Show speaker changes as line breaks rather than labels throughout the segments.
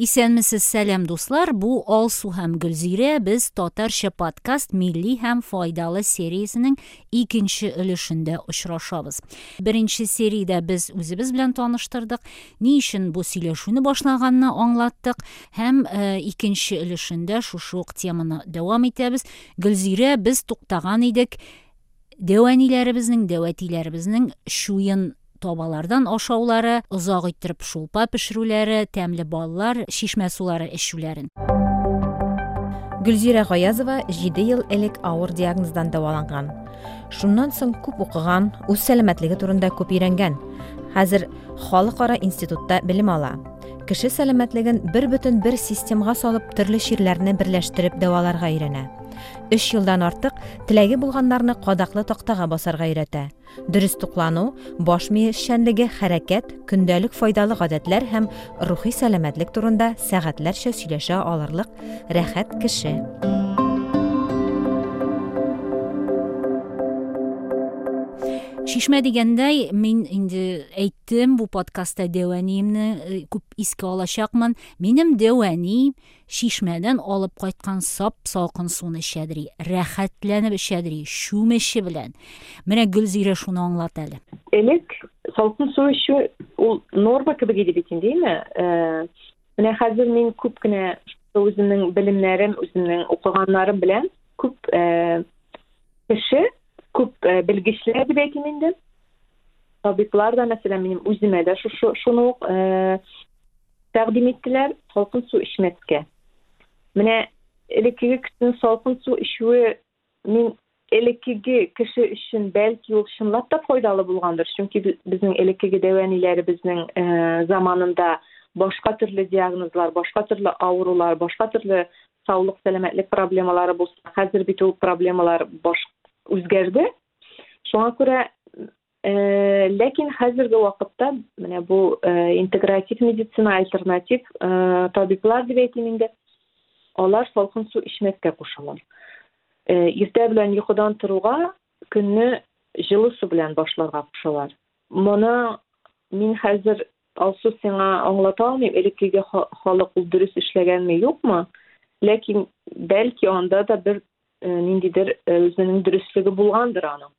исәнмесез сәлам дуслар бу алсу һәм гөлзирә без татарча подкаст милли һәм файдалы сериясенең икенче өлешендә очрашабыз. Беренче сериядә без үзебез белән таныштырдык. Ни өчен бу сөйләшүне башлаганны аңлаттык? Һәм икенче өлешендә шушы ук теманы дәвам итәбез. Гөлзирә без туктаган идек. Дәвәниләребезнең дәвәтиләребезнең шуен табалардан ашаулары озак иттереп шулпа пешерүләре тәмле баллар шишмә сулары эчүләрен
гөлзирә гаязова җиде ел элек авыр диагноздан дәваланган. Шуннан соң күп укыган үз сәламәтлеге турында күп өйрәнгән. Хәзер халыкара институтта белем ала. Кеше сәламәтлеген бер бөтен бер системага салып төрле чирләрне берләштереп дәваларга өйрәнә. Өч йылдан артык теләге булганнарны кадаклы тактага басарга өйрәтә дөрес туклану баш мие эшчәнлеге хәрәкәт көндәлек файдалы һәм рухи сәламәтлек турында сәгатьләрчә сөйләшә алырлык рәхәт кеше.
Шишмә дигәндәй мин инде әйттем бу подкастта дәвәниемне күп искә алачакмын минем дәвәни шишмәдән алып кайткан сап салкын суны эчәдери рәхәтләнеп эчәдери шүмеше белән менә гөлзирә шуны аңлат әле
элек салкын су эчү ул норма кебек иде бит инде әйме менә хәзер мин күп кенә үземнең белемнәрем үземнең укыганнарым белән күп кеше күп белгечләр дип әйтим инде табиблар да минем үземә дә шушы шуны ук тәкъдим иттеләр салкын су эчмәскә менә элеккеге кешенең салкын су эчүе мин элеккеге кеше өчен бәлки ул чынлап та файдалы булгандыр чөнки безнең элеккеге дәвәниләребезнең заманында башка төрле диагнозлар башка төрле авырулар башка төрле саулык сәламәтлек проблемалары булса хәзер бит проблемалар баш үзгәрде шуңа күрә ләкин хәзерге вакытта менә бу интегратив медицина альтернатив табиблар дип әйтим инде алар салкын су эчмәскә кушалар иртә белән йокыдан торуга көнне жылы су белән башларга кушалар моны мин хәзер алсу сиңа аңлата алмыйм элеккеге халык ул дөрес эшләгәнме юкмы ләкин бәлки анда да бер ниндидер өзүнүн дөрүслүгү булгандыр анын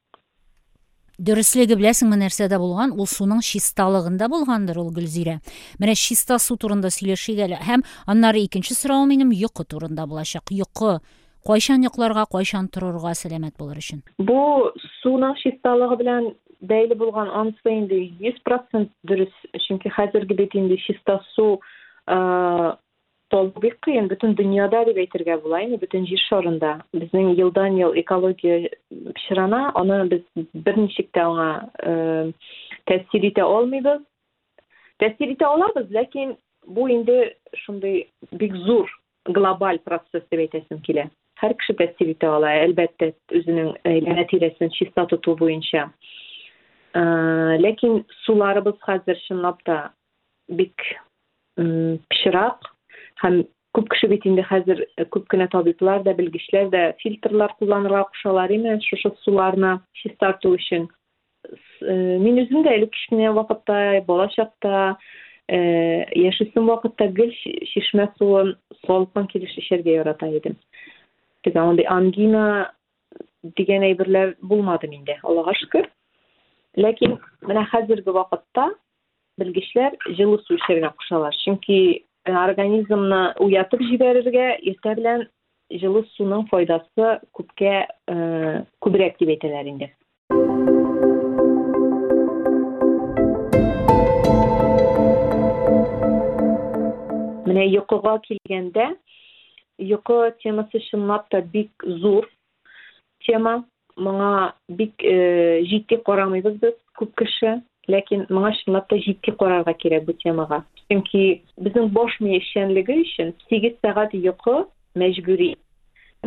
дөрөслеге беләсеңме нәрсәдә булган ул суның чисталыгында булгандыр ул гөлзирә менә чиста су турында сөйләшик әле һәм аннары икенче сорау минем йокы турында булачак йокы кайчан йокларга кайчан торырга сәламәт булыр өчен
бу суның чисталыгы белән бәйле булган анысы инде йөз процент дөрес чөнки хәзерге бит инде чиста су толугу бик кыйын. Бүтүн дүйнөдө деп әйтергә була эми бүтүн жер шарында. Биздин жылдан жыл экология пычырана аны биз бир ничек да аңа таасир ите албайбыз таасир ите алабыз ләкин бу инде ушундай бик зур глобаль процесс деп әйтәсем килә. Һәр кеше таасир ите ала әлбәттә өзүнүн әйләнә тирәсен чиста тотуу боюнча ләкин суларыбыз хәзер чынлап та бик пычырак һәм күп кеше бит инде хәзер күп кенә табиблар да белгечләр дә фильтрлар кулланырга кушалар име шушы суларны чистарту өчен. Мин үзем дә элек кечкенә вакытта бала чакта яшисем вакытта гел чишмә суын салкын килеш эчәргә ярата идем. Теге андай ангина дигән әйберләр булмады миндә аллага шөкер. Ләкин менә хәзерге вакытта белгечләр җылы су эчәргә кушалар. Чөнки организмны уятып җибәрергә иртә белән җылы суның файдасы күпкә күбрәк дип әйтәләр инде. Менә йокыга килгәндә йокы темасы чынлап та бик зур тема. Моңа бик җитди карамыйбыз без күп кеше. Ләкин моңа чынлап та җитди карарга кирәк бу темага. Чөнки безнең баш мие эшчәнлеге өчен сигез сәгать йокы мәҗбүри.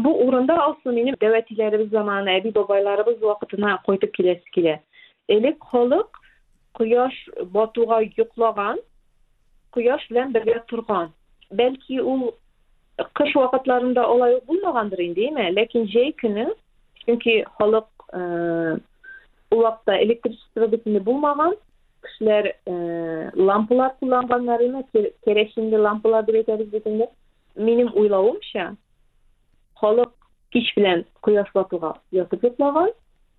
Бу урында асыл минем дәвәтиләребез заманы әби бабайларыбыз вакытына кайтып киләсе килә. Элек халык кояш батуга йоклаган кояш белән бергә торган. Бәлки ул кыш вакытларында алай ук булмагандыр инде эме ләкин җәй көне чөнки халык ул вакытта электричество бөтенләй булмаган кешеләр лампалар кулланганнар име керосинле лампалар дип әйтәбез бит инде минем уйлавымча халык кич белән кояш батуга ятып йоклаган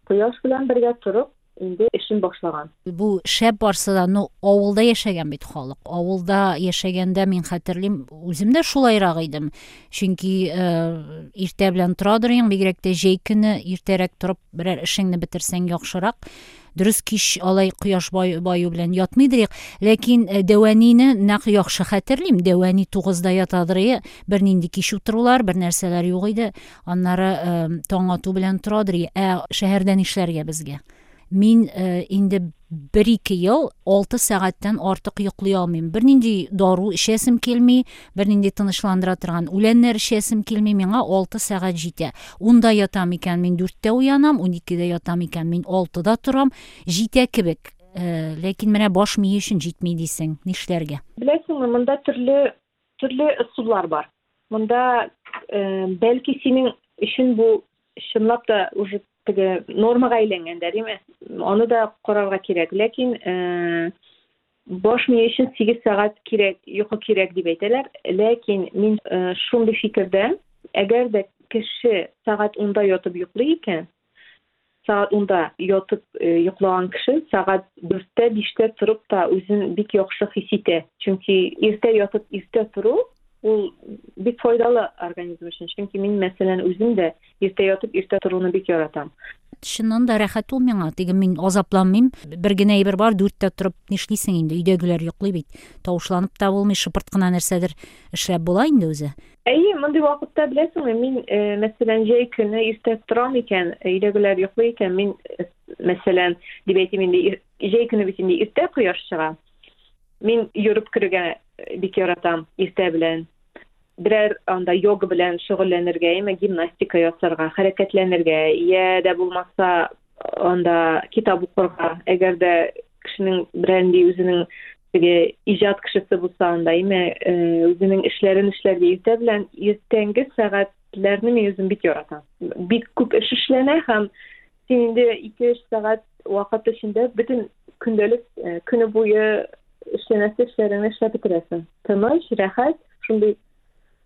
кояш белән бергә торып инде эшен башлаган
бу шәп барса да ну авылда яшәгән бит халык авылда яшәгәндә мин хәтерлим үзем дә шулайрак идем чөнки иртә белән торадыр идең бигрәк тә җәй көне иртәрәк торып берәр эшеңне бетерсәң яхшырак дөрес кич алай кояш баю белән ятмыйдыр ләкин дәвәнине нәкъ яхшы хәтерлим дәвәни тугызда ятадыр бернинди кич утырулар бер нәрсәләр юк иде аннары таң ә мин инде бер ике ел алты сәгатьтән артык йоклый алмыйм бернинди дару эчәсем килми бернинди тынычландыра торган үләннәр эчәсем килми миңа алты сәгать җитә унда ятам икән мин дүрттә уянам уникедә ятам икән мин алтыда торам җитә кебек ләкин менә баш мие өчен җитми дисең нишләргә
беләсеңме монда төрле төрле бар. Монда бәлки синең өчен бу чынлап та уже теге нормага әйләнгәндә диме аны да карарга кирәк ләкин баш мие өчен сигез сәгать кирәк йокы кирәк дип әйтәләр ләкин мин шундый фикердә әгәр дә кеше сәгать унда ятып йоклый икән сәгать унда ятып йоклаган кеше сәгать дүрттә биштә торып та үзен бик яхшы хис итә. Чөнки иртә ятып иртә тору ул бик файдалы организм өчен чөнки мин мәсәлән үзем дә иртә ятып иртә торуны бик яратам.
Чыннан да рәхәт ул миңа. Теге мин азапланмыйм. Бер генә әйбер бар дүрттә торып нишлисең инде? Өйдәгеләр йоклый бит. Тавышланып та булмый шыпырт кына нәрсәдер эшләп була инде үзе.
Әйе мондый вакытта беләсеңме мин мәсәлән җәй көне иртә торам икән өйдәгеләр йоклый икән мин мәсәлән дип әйтим инде җәй көне бит инде иртә кояш чыга мин йөреп керергә бик яратам иртә белән. Берәр анда йога белән шөгыльләнергә яме гимнастика ясарга хәрәкәтләнергә я дә булмаса анда китап укырга. Әгәр дә кешенең берәнди үзенең теге иҗат кешесе булса анда яме үзенең эшләрен эшләргә иртә белән иртәнге сәгатьләрне мин үзем бик яратам. Бик күп эш эшләнә һәм син инде ике өч сәгать вакыт эчендә бөтен көндәлек көне буе эшләнәсе эшләреңне эшләп бетерәсең тыныч рәхәт шундый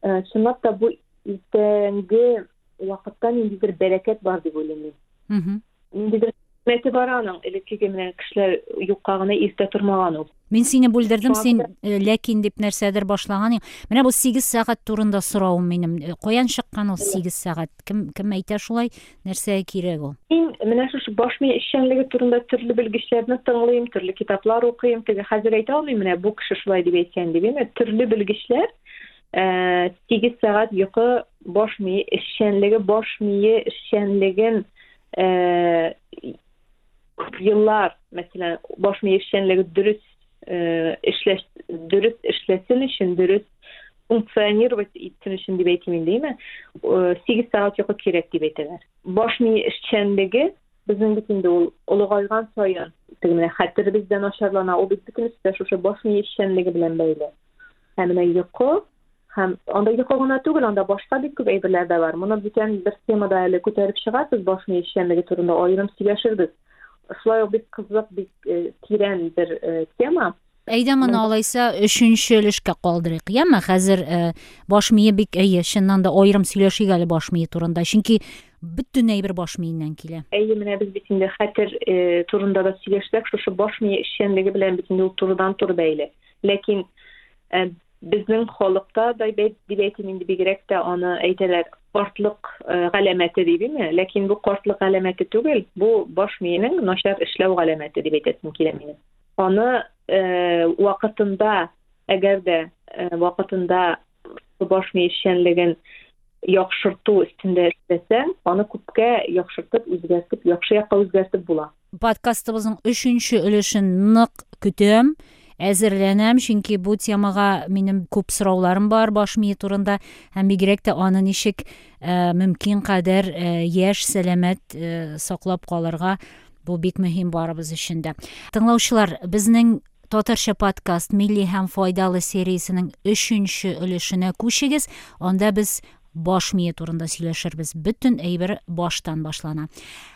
чынлап та бу иртәнге вакытта ниндидер бәрәкәт бар дип уйлыйм. Мин ниндидер хикмәте бар аның. Элеккеге менән кешеләр юкка гына иртә тормаган ул.
Мин сине бүлдердем син ләкин дип нәрсәдер башлаган менә бу сигез сәгать турында соравым минем. Каян чыккан ул сигез сәгать? Кем кем әйтә шулай? Нәрсәгә кирәк ул?
Мин менә шушы баш мие эшчәнлеге турында төрле белгечләрне тыңлыйм төрле китаплар укыйм. Теге хәзер әйтә алмыйм менә бу кеше шулай дип әйткән дип. Төрле белгечләр сигез сәгать йокы баш мие эшчәнлеге баш мие эшчәнлеген күп еллар мәсәлән баш мие эшчәнлеге дөрес эшләш дөрес эшләсен өчен дөрес функционировать итсен өчен дип әйтим инде сигез сәгать йокы кирәк дип әйтәләр. Баш мие эшчәнлеге безнең бит инде ул олыгайган саен теге менә хәтеребез дә начарлана ул бит бөтенесе шушы баш мие эшчәнлеге белән бәйле. Һәм менә йокы һәм анда йокы гына түгел анда башка бик күп әйберләр дә бар моны бүтән бер темада әле күтәреп чыгасыз баш мие эшчәнлеге турында аерым сөйләшербез шулай ук бик кызык бик тирән бер тема
әйдә моны алайса өченче өлешкә калдырыйк яме хәзер баш мие бик әйе чыннан да аерым сөйләшик әле баш мие турында чөнки бөтен әйбер баш миеннән килә
әйе менә без бит инде хәтер турында да сөйләшсәк шушы баш мие эшчәнлеге белән бит инде ул турыдан тур бәйле ләкин безнең халыкта да дип әйтим инде бигрәк тә аны әйтәләр. Картлык галәмәте дибеме ләкин бу картлык галәмәте түгел. Бу баш миенең начар эшләү галәмәте дип әйтәсем килә минем. Аны вакытында әгәр дә вакытында баш мие эшчәнлеген яхшырту өстендә эшләсәң аны күпкә яхшыртып үзгәртеп яхшы якка үзгәртеп була.
Подкастыбызның өченче өлешен нык көтәм. Әзерләнәм чөнки бу темага минем күп сорауларым бар баш мие турында. Һәм бигрәк тә аны ничек мөмкин кадәр яшь сәламәт саклап калырга бу бик мөһим барыбыз өчен дә. Тыңлаучылар безнең татарча подкаст милли һәм файдалы сериясенең өченче өлешенә күчегез анда без баш мие турында сөйләшербез бөтен әйбер баштан башлана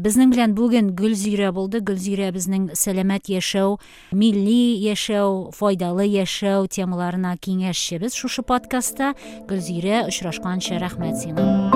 безнең белән бүген гөлзирә булды гөлзирә безнең сәламәт яшәү милли яшәү файдалы яшәү темаларына киңәшчебез шушы подкастта гөлзирә очрашканча рәхмәт сиңа